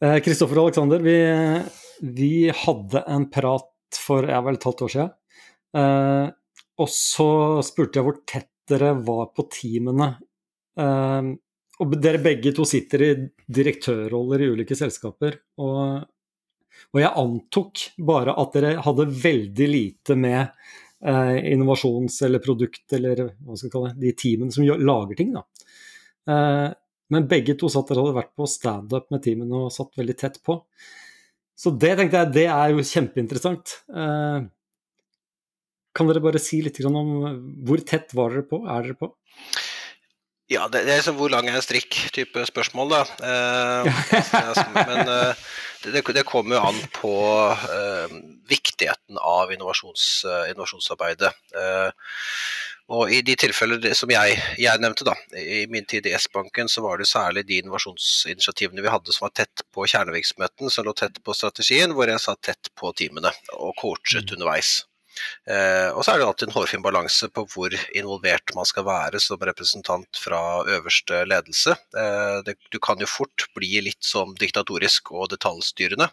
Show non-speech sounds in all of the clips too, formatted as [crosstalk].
Kristoffer og Aleksander, vi, vi, hadde en prat for jeg vel et halvt år siden. Eh, og så spurte jeg hvor tett dere var på teamene. Eh, og dere begge to sitter i direktørroller i ulike selskaper. Og, og jeg antok bare at dere hadde veldig lite med eh, innovasjons- eller produkt- eller hva skal vi kalle det, de teamene som lager ting. da. Eh, men begge to satt der hadde vært på standup med teamet og satt veldig tett på. Så det tenkte jeg, det er jo kjempeinteressant. Eh, kan dere bare si litt om hvor tett var dere på? Er dere på? Ja, det, det er liksom hvor lang er en strikk-type spørsmål, da. Eh, [laughs] men eh, det, det, kommer jo an på eh, viktigheten av innovasjons, eh, innovasjonsarbeidet. Eh, og I de tilfeller som jeg, jeg, nevnte, da, i min tid i S-banken, så var det særlig de innovasjonsinitiativene vi hadde som var tett på kjernevirksomheten, som lå tett på strategien, hvor jeg satt tett på teamene og coachet mm. underveis. Eh, og så er det alltid en hårfin balanse på hvor involvert man skal være som representant fra øverste ledelse. Eh, det, du kan jo fort bli litt sånn diktatorisk og detaljstyrende.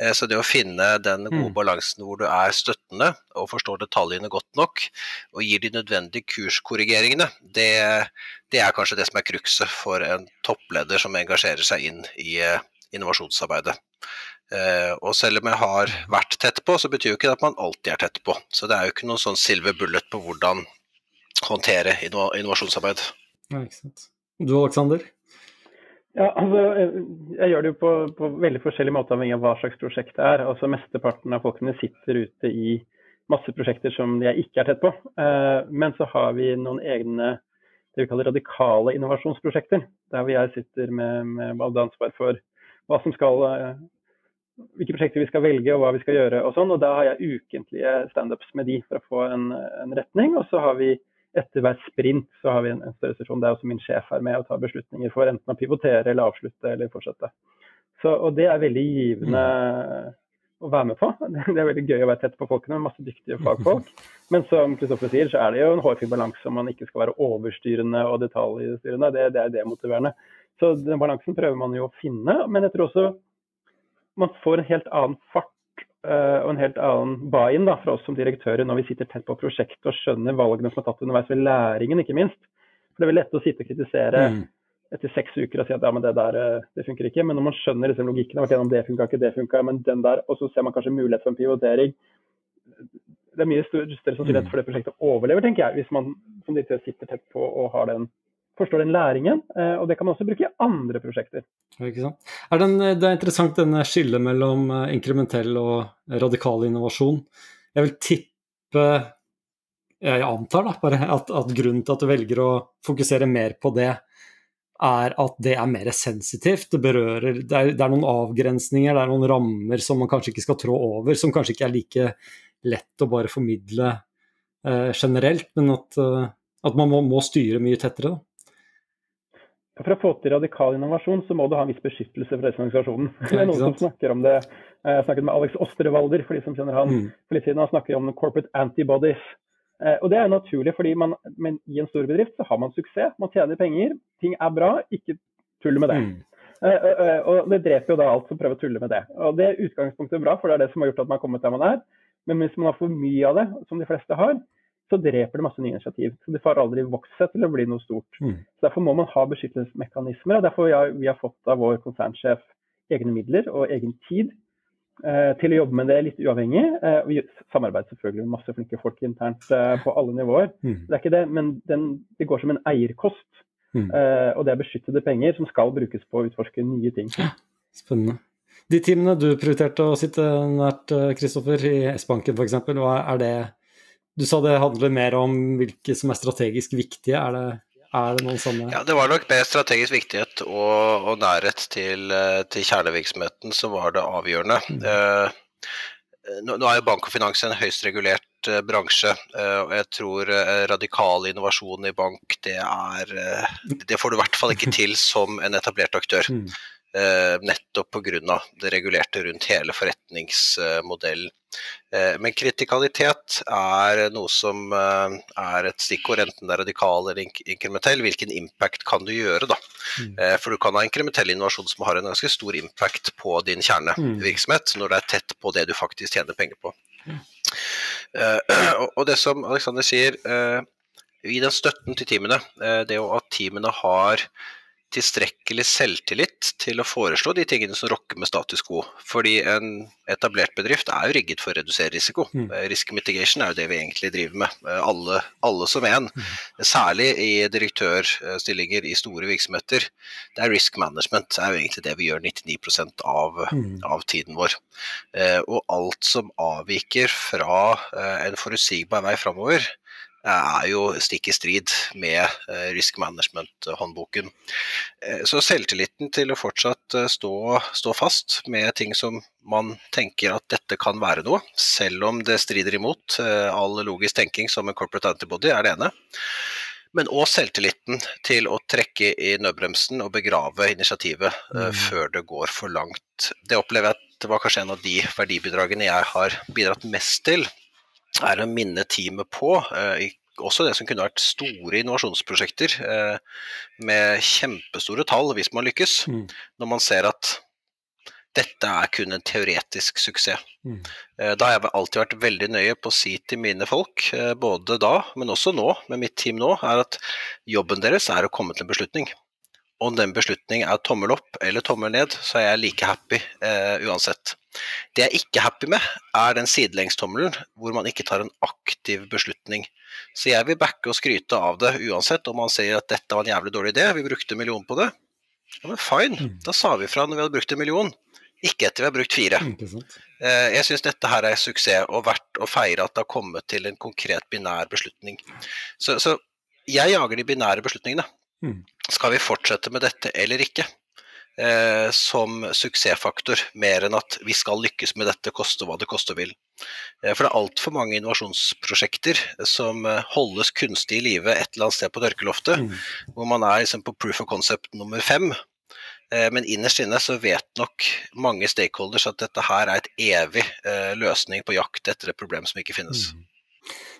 Eh, så det å finne den gode mm. balansen hvor du er støttende og forstår detaljene godt nok, og gir de nødvendige kurskorrigeringene, det, det er kanskje det som er krukset for en toppleder som engasjerer seg inn i innovasjonsarbeidet. Eh, og selv om jeg har vært tett på, så betyr jo ikke det at man alltid er tett på. Så det er jo ikke noen sånn silver bullet på hvordan håndtere innovasjonsarbeid. Ja, ikke sant. Du Aleksander? Ja, altså, jeg gjør det jo på, på veldig forskjellig måte avhengig av hva slags prosjekt det er. Altså Mesteparten av folkene sitter ute i masse prosjekter som jeg ikke er tett på. Eh, men så har vi noen egne det vi kaller radikale innovasjonsprosjekter. Der jeg sitter med, med ansvar for hva som skal eh, hvilke prosjekter vi skal velge og hva vi skal gjøre og sånn. Og da har jeg ukentlige standups med de for å få en, en, retning. Og så har vi etter hver sprint så har vi en, en større sesjon der også min sjef er med og tar beslutninger for enten å pivotere eller avslutte eller fortsette. Så, og det er veldig givende å være med på. [laughs] Det er veldig gøy å være tett på folkene, masse dyktige fagfolk. [laughs] Men som Kristoffer sier, så er det jo en hårfin balanse om man ikke skal være overstyrende og detaljstyrende. Det, det er demotiverende. Så den balansen prøver man jo å finne. Men jeg tror også man får en helt annen fart uh, og en helt annen buy-in fra oss som direktører når vi sitter tett på prosjektet og skjønner valgene som er tatt underveis ved læringen, ikke minst. For Det er vel lett å sitte og kritisere mm. etter seks uker og si at ja, men det der eh, det funker ikke. Men når man skjønner liksom logikken av at det funka ikke, det funka, men den der, og så ser man kanskje mulighet for en pivotering. Det er mye større, større sannsynlighet mm. for det prosjektet overlever, tenker jeg, hvis man som direktør sitter tett på og har den forstår den læringen. Eh, og det kan man også bruke i andre prosjekter. Er den, det er interessant denne skillet mellom eh, inkrementell og radikal innovasjon. Jeg vil tippe, jeg antar da, at, at grunnen til at du velger å fokusere mer på det, er at det er mer sensitivt. Det berører det er, det er, noen avgrensninger, det er noen rammer som man kanskje ikke skal trå over, som kanskje ikke er like lett å bare formidle eh, generelt, men at, eh, at man må, må, styre mye tettere. Da. For å få til radikal innovasjon, så må du ha en viss beskyttelse fra resten organisasjonen. [laughs] Det er noen som snakker om det. Jeg snakket med Alex Osterwalder, for de som kjenner han. Mm. For litt siden han snakker om corporate antibodies. Eh, og det er naturlig, fordi man, men i en stor bedrift så har man suksess. Man tjener penger, ting er bra, ikke tull med det. Mm. Eh, eh, og det dreper jo da alt som prøver å tulle med det. Og det er utgangspunktet bra, for det er det som har gjort at man har kommet der man er. Men hvis man har for mye av det, som de fleste har, så dreper det masse nye initiativ. Så det får aldri vokst seg til å bli noe stort. Mm. Så Derfor må man ha beskyttelsesmekanismer. og Derfor har vi har fått av vår konsernsjef egne midler og egen tid eh, til å jobbe med det litt uavhengig. Eh, vi samarbeider selvfølgelig med masse flinke folk internt eh, på alle nivåer. Mm. Det er ikke det, men den, det går som en eierkost. Mm. Eh, og det er beskyttede penger som skal brukes på å utforske nye ting. Spennende. De teamene du prioriterte å sitte nært, Kristoffer, i S-banken f.eks., er det du sa det handler mer om hvilke som er strategisk viktige. Er det, er det noen sånne Ja, det var nok mer strategisk viktighet og, og nærhet til, eh, til, kjernevirksomheten som var det avgjørende. Mm. Eh, nå, nå er jo bank og finans en høyst regulert eh, bransje, eh, og jeg tror radikal innovasjon i bank, det er Det får du i hvert fall ikke til som en etablert aktør. Mm. nettopp pga. det regulerte rundt hele forretningsmodellen. Men kritikalitet er noe som er et stikkord, enten det er radikal eller inkrementell. Hvilken impact kan du gjøre, da? Mm. For du kan ha inkrementell innovasjon som har en ganske stor impact på din kjernevirksomhet, når det er tett på det du faktisk tjener penger på. Mm. [clears throat] Og det som Alexander sier, i den støtten til teamene, det at teamene har tilstrekkelig selvtillit til å foreslå de tingene som rokker med status quo. Fordi en etablert bedrift er jo rigget for å redusere risiko. Mm. Eh, risk mitigation er jo det vi egentlig driver med, eh, alle, alle som en. Mm. Særlig i direktørstillinger i store virksomheter. Det er risk management det er jo egentlig det vi gjør 99 av, mm. av tiden vår. Eh, og alt som avviker fra en forutsigbar vei framover, er jo stikk i strid med eh, risk management-håndboken. Eh, så selvtilliten til å fortsatt eh, stå, stå, fast med ting som man tenker at dette kan være noe, selv om det strider imot all logisk tenking som en corporate antibody, er det ene. Men òg selvtilliten til å trekke i nødbremsen og begrave initiativet mm. før det går for langt. Det opplever jeg at det var kanskje en av de verdibidragene jeg har bidratt mest til er å minne teamet på, eh, også det som kunne vært store innovasjonsprosjekter eh, med kjempestore tall hvis man lykkes, mm. når man ser at dette er kun en teoretisk suksess. Mm. Eh, da har jeg alltid vært veldig nøye på å si til mine folk, både da, men også nå, med mitt team nå, er at jobben deres er å komme til en beslutning om den beslutningen er tommel opp eller tommel ned, så er jeg like happy eh, uansett. Det jeg ikke er happy med, er den sidelengstommelen hvor man ikke tar en aktiv beslutning. Så jeg vil backe og skryte av det uansett om man sier at dette var en jævlig dårlig idé, vi brukte en million på det. Ja, men fine, mm. da sa vi fra når vi hadde brukt en million. Ikke etter vi har brukt fire. Eh, jeg syns dette her er suksess og verdt å feire at det har kommet til en konkret binær beslutning. Så, så jeg jager de binære beslutningene. Mm. Skal vi fortsette med dette eller ikke? Eh, som suksessfaktor, mer enn at vi skal lykkes med dette, koste hva det koste vil. Eh, for det er altfor mange innovasjonsprosjekter som eh, holdes kunstig i live et eller annet sted på dørkeloftet, mm. hvor man er liksom, på proof of concept nummer fem. Eh, men innerst inne så vet nok mange stakeholders at dette her er et evig eh, løsning på jakt etter et problem som ikke finnes. Mm.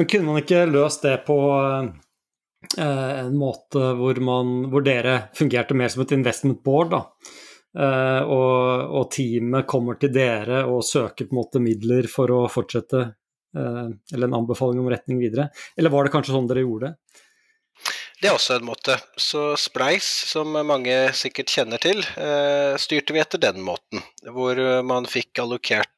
Men kunne man ikke løst det på Eh, en måte hvor, man, hvor, dere fungerte mer som et investment board. da. Uh, og, og, teamet kommer til dere og søker på en måte midler for å fortsette, uh, eller en anbefaling om retning videre. Eller var det kanskje sånn dere gjorde det? Det er også en måte. Så Spleis, som mange sikkert kjenner til, uh, styrte vi etter den måten. Hvor man fikk allokert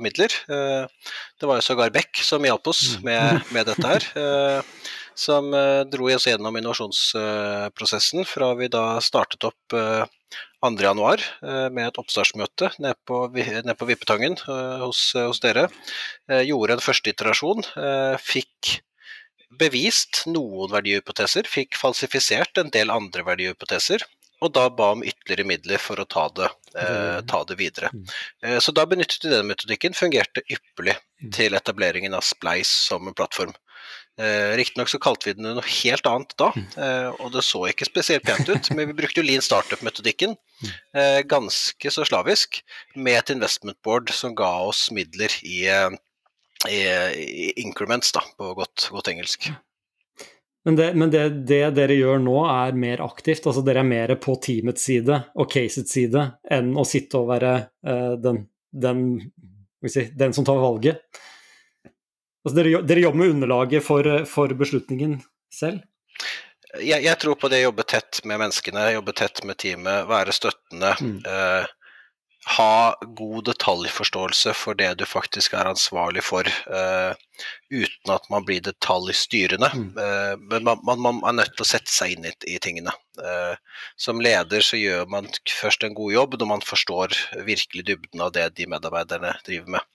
midler. det var jo sågar Beck som hjalp oss mm. med, med dette her [laughs] som eh, dro oss gjennom innovasjonsprosessen fra vi da startet opp 2.1 eh, eh, med et oppstartsmøte nede på, ned på Vippetangen hos, hos, dere. Gjorde en første iterasjon. Fikk bevist noen verdihypoteser, fikk falsifisert en del andre verdihypoteser. Og da ba om ytterligere midler for å ta det, eh, ta det videre. Mm. Eh, så da benyttet vi den metodikken. Fungerte ypperlig mm. til etableringen av Spleis som en plattform. Eh, Riktignok så kalte vi den noe helt annet da, mm. eh, og det så ikke spesielt pent ut. men vi brukte jo lean startup-metodikken, eh, ganske så slavisk, med et investment board som ga oss midler i, eh, i, i increments, da, på godt, godt engelsk. Men, det, men det, det, dere gjør nå er mer aktivt, altså dere er mer på teamets side og casets side enn å sitte og være uh, den, den, si, den som tar valget. Altså dere, dere, jobber med underlaget for, for beslutningen selv? Jeg, jeg, tror på det å jobbe tett med menneskene, jobbe tett med teamet, være støttende. Mm. Eh, ha god detaljforståelse for det du faktisk er ansvarlig for, uh, uten at man blir detaljstyrende. Mm. Uh, men man, man, man, er nødt til å sette seg inn i, i tingene. Uh, som leder så gjør man først en god jobb når man forstår virkelig dybden av det de medarbeiderne driver med.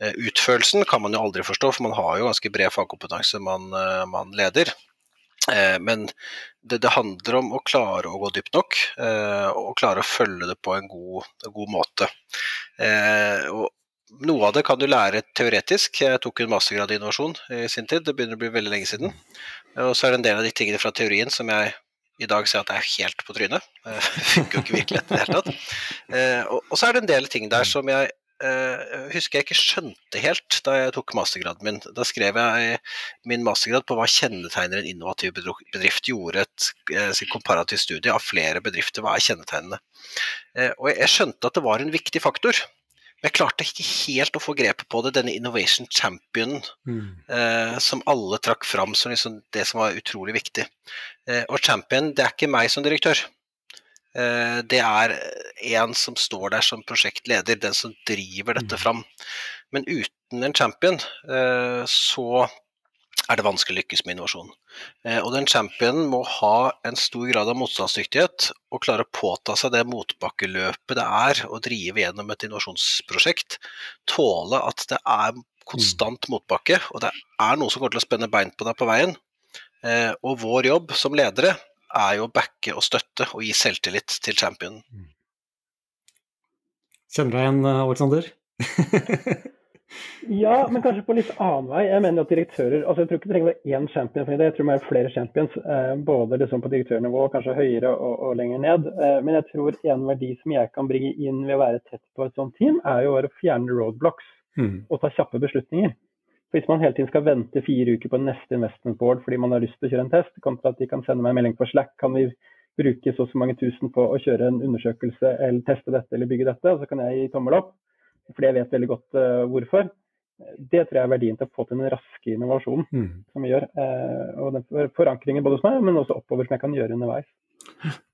Utførelsen kan man jo aldri forstå, for man har jo ganske bred fagkompetanse man, man leder. Eh, men det, det, handler om å klare å gå dypt nok, eh, og klare å følge det på en god, god måte. Eh, og noe av det kan du lære teoretisk. Jeg tok en mastergrad i innovasjon i sin tid, det begynner å bli veldig lenge siden. Og så er det en del av de tingene fra teorien som jeg i dag ser at det er helt på trynet. [laughs] Funker jo ikke virkeligheten i det hele tatt. Og så er det en del ting der som jeg uh, husker jeg ikke skjønte helt da jeg tok mastergraden min. Da skrev jeg min mastergrad på hva kjennetegner en innovativ bedrift. Gjorde et uh, komparativt studie av flere bedrifter. Hva er kjennetegnene? Uh, og jeg skjønte at det var en viktig faktor. Men jeg klarte ikke helt å få grepet på det, denne Innovation Champion mm. eh, som alle trakk fram som liksom det som var utrolig viktig. Eh, og Champion, det er ikke meg som direktør. Eh, det er en som står der som prosjektleder, den som driver dette mm. fram. Men uten en champion eh, så er det vanskelig å lykkes med innovasjon. Eh, og den championen må ha en stor grad av motstandsdyktighet og klare å påta seg det motbakkeløpet det er å drive gjennom et innovasjonsprosjekt. Tåle at det er konstant mm. motbakke, og det er noe som kommer til å spenne bein på deg på veien. Og vår jobb som ledere er jo å backe og støtte og gi selvtillit til championen. Mm. Kjenner du deg igjen, eh, Aleksander? [laughs] ja, men kanskje på litt annen vei. Jeg mener at direktører altså Jeg tror ikke det trenger å være én champion for det. Jeg tror det er flere champions, eh, både liksom på direktørnivå, kanskje høyere og, og lenger ned. Eh, men jeg tror en verdi som jeg kan bringe inn ved å være tett på et sånt team, er jo å fjerne roadblocks mm. og ta kjappe beslutninger. Hvis man hele tiden skal vente fire uker på neste investment board fordi man har lyst til å kjøre en test, kontra at de kan sende meg en melding på Slack kan vi bruke så og så mange tusen på å kjøre en undersøkelse eller teste dette eller bygge dette, og så kan jeg gi tommel opp fordi jeg vet veldig godt uh, hvorfor. Det tror jeg er verdien til å få til den raske innovasjonen mm. som vi gjør. Uh, og den forankringen både hos meg, men også oppover som jeg kan gjøre underveis. [laughs]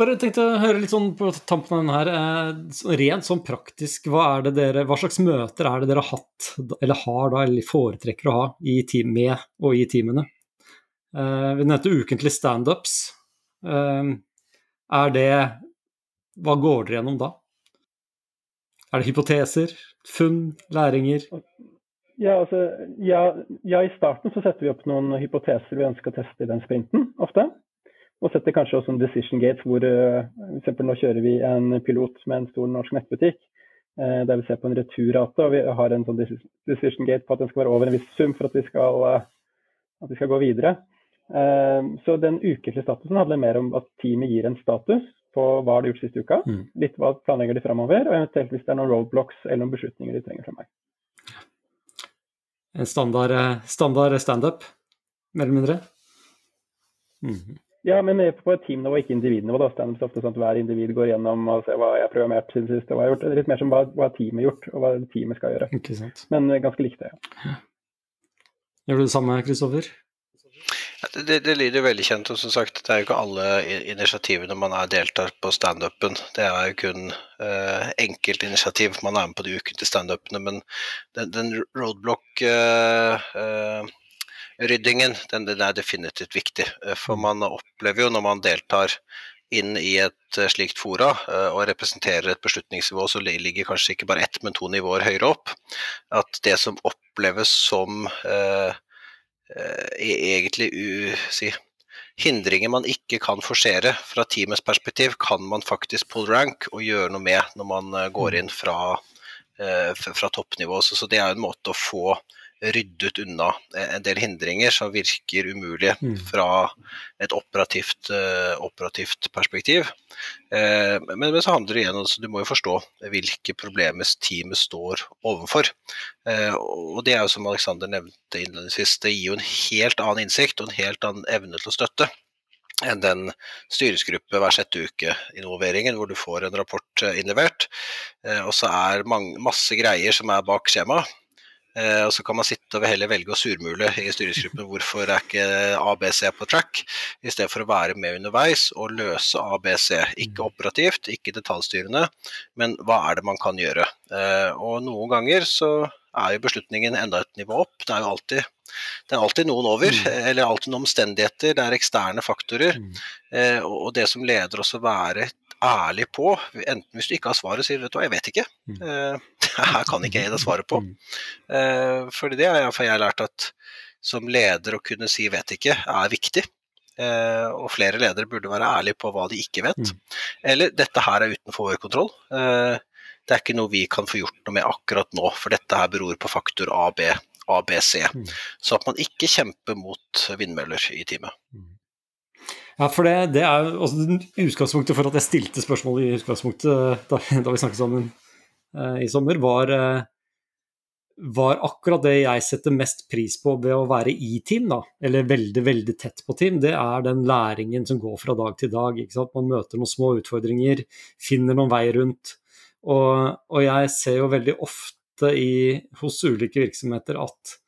Bare tenkte å høre litt sånn på tampen av den her, eh, rent sånn praktisk, hva, er det dere, hva slags møter er det dere har hatt, eller har da, eller foretrekker å ha team, med og i teamene? Uh, vi nevnte ukentlig standups. Uh, er det Hva går dere gjennom da? Er det hypoteser, funn, læringer? Ja, altså, ja, ja, i starten så setter vi opp noen hypoteser vi ønsker å teste i den sprinten, ofte. Og setter kanskje også en decision gates hvor f.eks. eksempel nå kjører vi en pilot med en stor norsk nettbutikk. Uh, der vi ser på en returrate, og vi har en sånn decision gate på at den skal være over en viss sum for at vi skal, uh, at vi skal gå videre. Så den ukentlige statusen handler mer om at teamet gir en status på hva de har gjort siste uka. Mm. Litt hva planlegger de framover, og eventuelt hvis det er noen roadblocks eller noen beslutninger de trenger fra meg. En standard, standard standup, mer eller mindre? Mm -hmm. Ja, men på et teamnivå, ikke individnivå. da, Standup ofte sånn at hver individ går gjennom og ser hva jeg har programmert siden sist. og hva jeg har gjort. Litt mer som hva, hva teamet har gjort, og hva teamet skal gjøre. Ikke sant. Men eh, ganske likt det. Ja. Gjør du det samme, Kristoffer? Det, det, lyder veldig kjent, og som sagt, det er jo ikke alle initiativene man er deltar på standupen. Det er jo kun eh, enkeltinitiativ man er med på de ukentlige standupene, men den, den roadblock eh, uh, ryddingen den, den, er definitivt viktig. Eh, for mm. man opplever jo når man deltar inn i et eh, slikt fora eh, og representerer et beslutningsnivå som ligger kanskje ikke bare ett, men to nivåer høyere opp, at det som oppleves som eh, egentlig u, si, hindringer man ikke kan forsere fra teamets perspektiv, kan man faktisk pull rank og gjøre noe med når man går mm. inn fra, eh, fra toppnivå. Så, så, det er en måte å få ryddet unna en del hindringer som virker umulige mm. fra et operativt, uh, operativt perspektiv. Uh, men, men, så handler det igjen altså, du må jo forstå hvilke problemer teamet står overfor. Og det er jo som Alexander nevnte innledningsvis, det gir jo en helt annen innsikt og en helt annen evne til å støtte enn den styringsgruppe hver sjette uke-involveringen, hvor du får en rapport innlevert. Og så er masse greier som er bak skjemaet. Eh, og så kan man sitte og heller velge å surmule i styringsgruppen hvorfor er ikke ABC på track, i stedet for å være med underveis og løse ABC. Ikke operativt, ikke detaljstyrende, men hva er det man kan gjøre. Eh, og noen ganger så er jo beslutningen enda et nivå opp. Det er jo alltid, det er alltid noen over, mm. eller alltid noen omstendigheter, det er eksterne faktorer. Mm. Eh, og det som leder oss å være ærlig på, enten hvis du ikke har svaret, sier vet du hva, jeg vet ikke. Mm. Uh, [laughs] her kan ikke jeg gi deg svaret på. Uh, fordi det har jeg, jeg lært at som leder å kunne si vet ikke, er viktig. Uh, og flere ledere burde være ærlige på hva de ikke vet. Mm. Eller dette her er utenfor vår kontroll. det er ikke noe vi kan få gjort noe med akkurat nå, for dette her beror på faktor A, B, ABC. Mm. Så at man ikke kjemper mot vindmøller i teamet. Ja, for det, det er også utgangspunktet for at jeg stilte spørsmålet i utgangspunktet da, [laughs] da vi snakket sammen i sommer, var, var, akkurat det jeg setter mest pris på ved å være i team, da, eller veldig, veldig tett på team. Det er den læringen som går fra dag til dag. Man møter noen små utfordringer, finner noen vei rundt. Og, og jeg ser jo veldig ofte i, hos ulike virksomheter at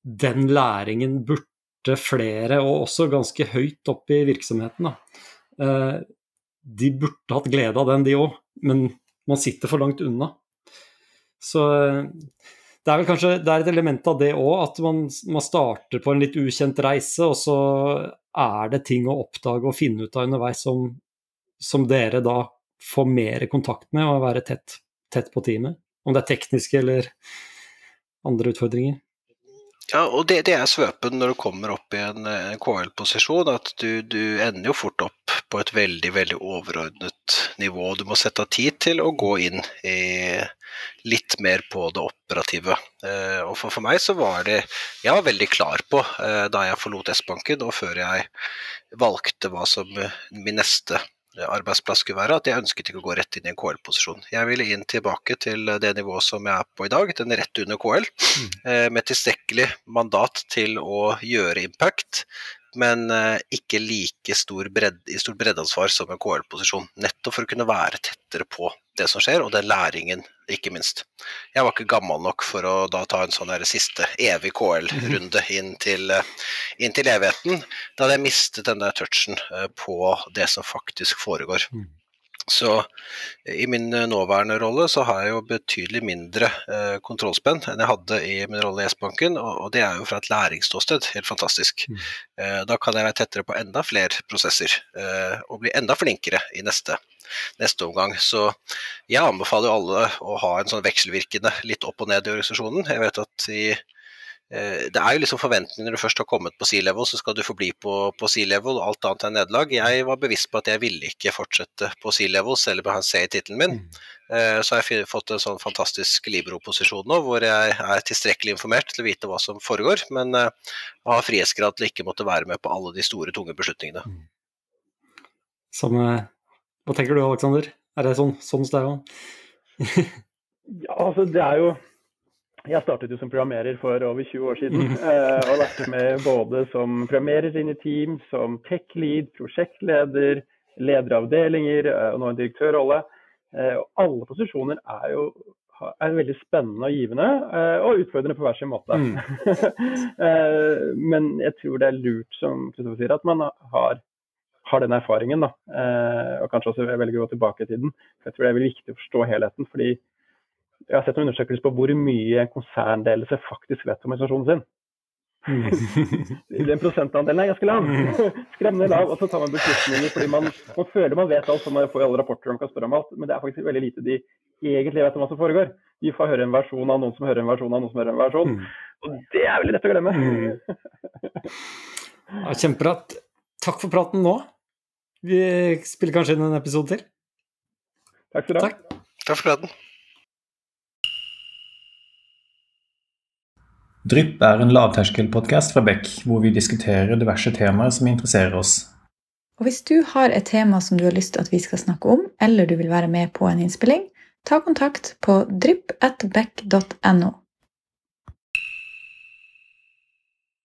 den læringen burde flere, og også ganske høyt opp i virksomheten, da, de burde hatt glede av den, de òg, men man sitter for langt unna. Så eh, det er vel kanskje det er et element av det òg, at man, man, starter på en litt ukjent reise, og så er det ting å oppdage og finne ut av underveis som, som dere da får mer kontakt med og være tett, tett på teamet. Om det er tekniske eller andre utfordringer. Ja, og det, det, er svøpen når du kommer opp i en, en KL-posisjon, at du, du, ender jo fort opp på et veldig, veldig overordnet nivå. Du må sette av tid til å gå inn i litt mer på det operative. Eh, og for, for, meg så var det Jeg var veldig klar på, eh, da jeg forlot S-banken og før jeg valgte hva som min neste arbeidsplass skulle være, at jeg ønsket ikke å gå rett inn i en KL-posisjon. Jeg ville inn tilbake til det nivået som jeg er på i dag, den rett under KL, mm. Eh, med tilstrekkelig mandat til å gjøre impact, men eh, ikke like stor bredd, i stort breddeansvar som en KL-posisjon. Nettopp for å kunne være tettere på det som skjer, og den læringen, ikke minst. Jeg var ikke gammel nok for å da ta en sånn siste evig KL-runde inn, eh, inn, til evigheten. Da hadde jeg mistet den der touchen eh, på det som faktisk foregår. Mm. Så i min eh, nåværende rolle så har jeg jo betydelig mindre eh, kontrollspenn enn jeg hadde i min rolle i S-banken, og, og, det er jo fra et læringsståsted helt fantastisk. Mm. Eh, da kan jeg være tettere på enda flere prosesser eh, og bli enda flinkere i neste, neste omgang. Så jeg anbefaler alle å ha en sånn vekselvirkende litt opp og ned i organisasjonen. Jeg vet at i Eh, det er jo liksom forventninger når du først har kommet på C-level, så skal du forbli på, på C-level, alt annet er nederlag. Jeg var bevisst på at jeg ville ikke fortsette på C-level, selv om jeg har C i tittelen min. Mm. Eh, så har jeg fått en sånn fantastisk Libro-posisjon nå, hvor jeg er tilstrekkelig informert til å vite hva som foregår, men uh, har frihetsgrad til ikke måtte være med på alle de store, tunge beslutningene. Mm. Som, hva tenker du Aleksander? Er det sånn, sånn òg? [laughs] ja, altså det er jo jeg startet jo som programmerer for over 20 år siden. Mm. Eh, og lærte med både som programmerer inn i team, som tech-lead, prosjektleder, leder av avdelinger eh, og nå en direktørrolle. Eh, og alle posisjoner er jo er veldig spennende og givende, og utfordrende på hver sin måte. Mm. [laughs] Men jeg tror det er lurt, som Kristoffer sier, at man har, har den erfaringen. Da. Eh, og kanskje også velger å gå tilbake i tiden. Jeg tror det er veldig viktig å forstå helheten. fordi jeg har sett noen undersøkelser på hvor mye en konsernledelse faktisk vet om organisasjonen sin. [laughs] Den prosentandelen er ganske lav. [laughs] Skremmende lav. Og så tar man beslutninger fordi man, man føler man vet alt, så man får alle rapporter man kan spørre om alt. Men det er faktisk veldig lite de egentlig vet om hva som foregår. De får høre en versjon av noen som hører en versjon av noen som hører en versjon. Mm. Og det er veldig lett å glemme. Mm. [laughs] Ja, Kjempebra. Takk for praten nå. Vi spiller kanskje inn en episode til. Takk skal du ha. Takk. Takk for gleden. Drypp er en lavterskelpodkast fra Beck, hvor vi diskuterer diverse temaer som interesserer oss. Og Hvis du har et tema som du har lyst til at vi skal snakke om, eller du vil være med på en innspilling, ta kontakt på drypp.beck.no.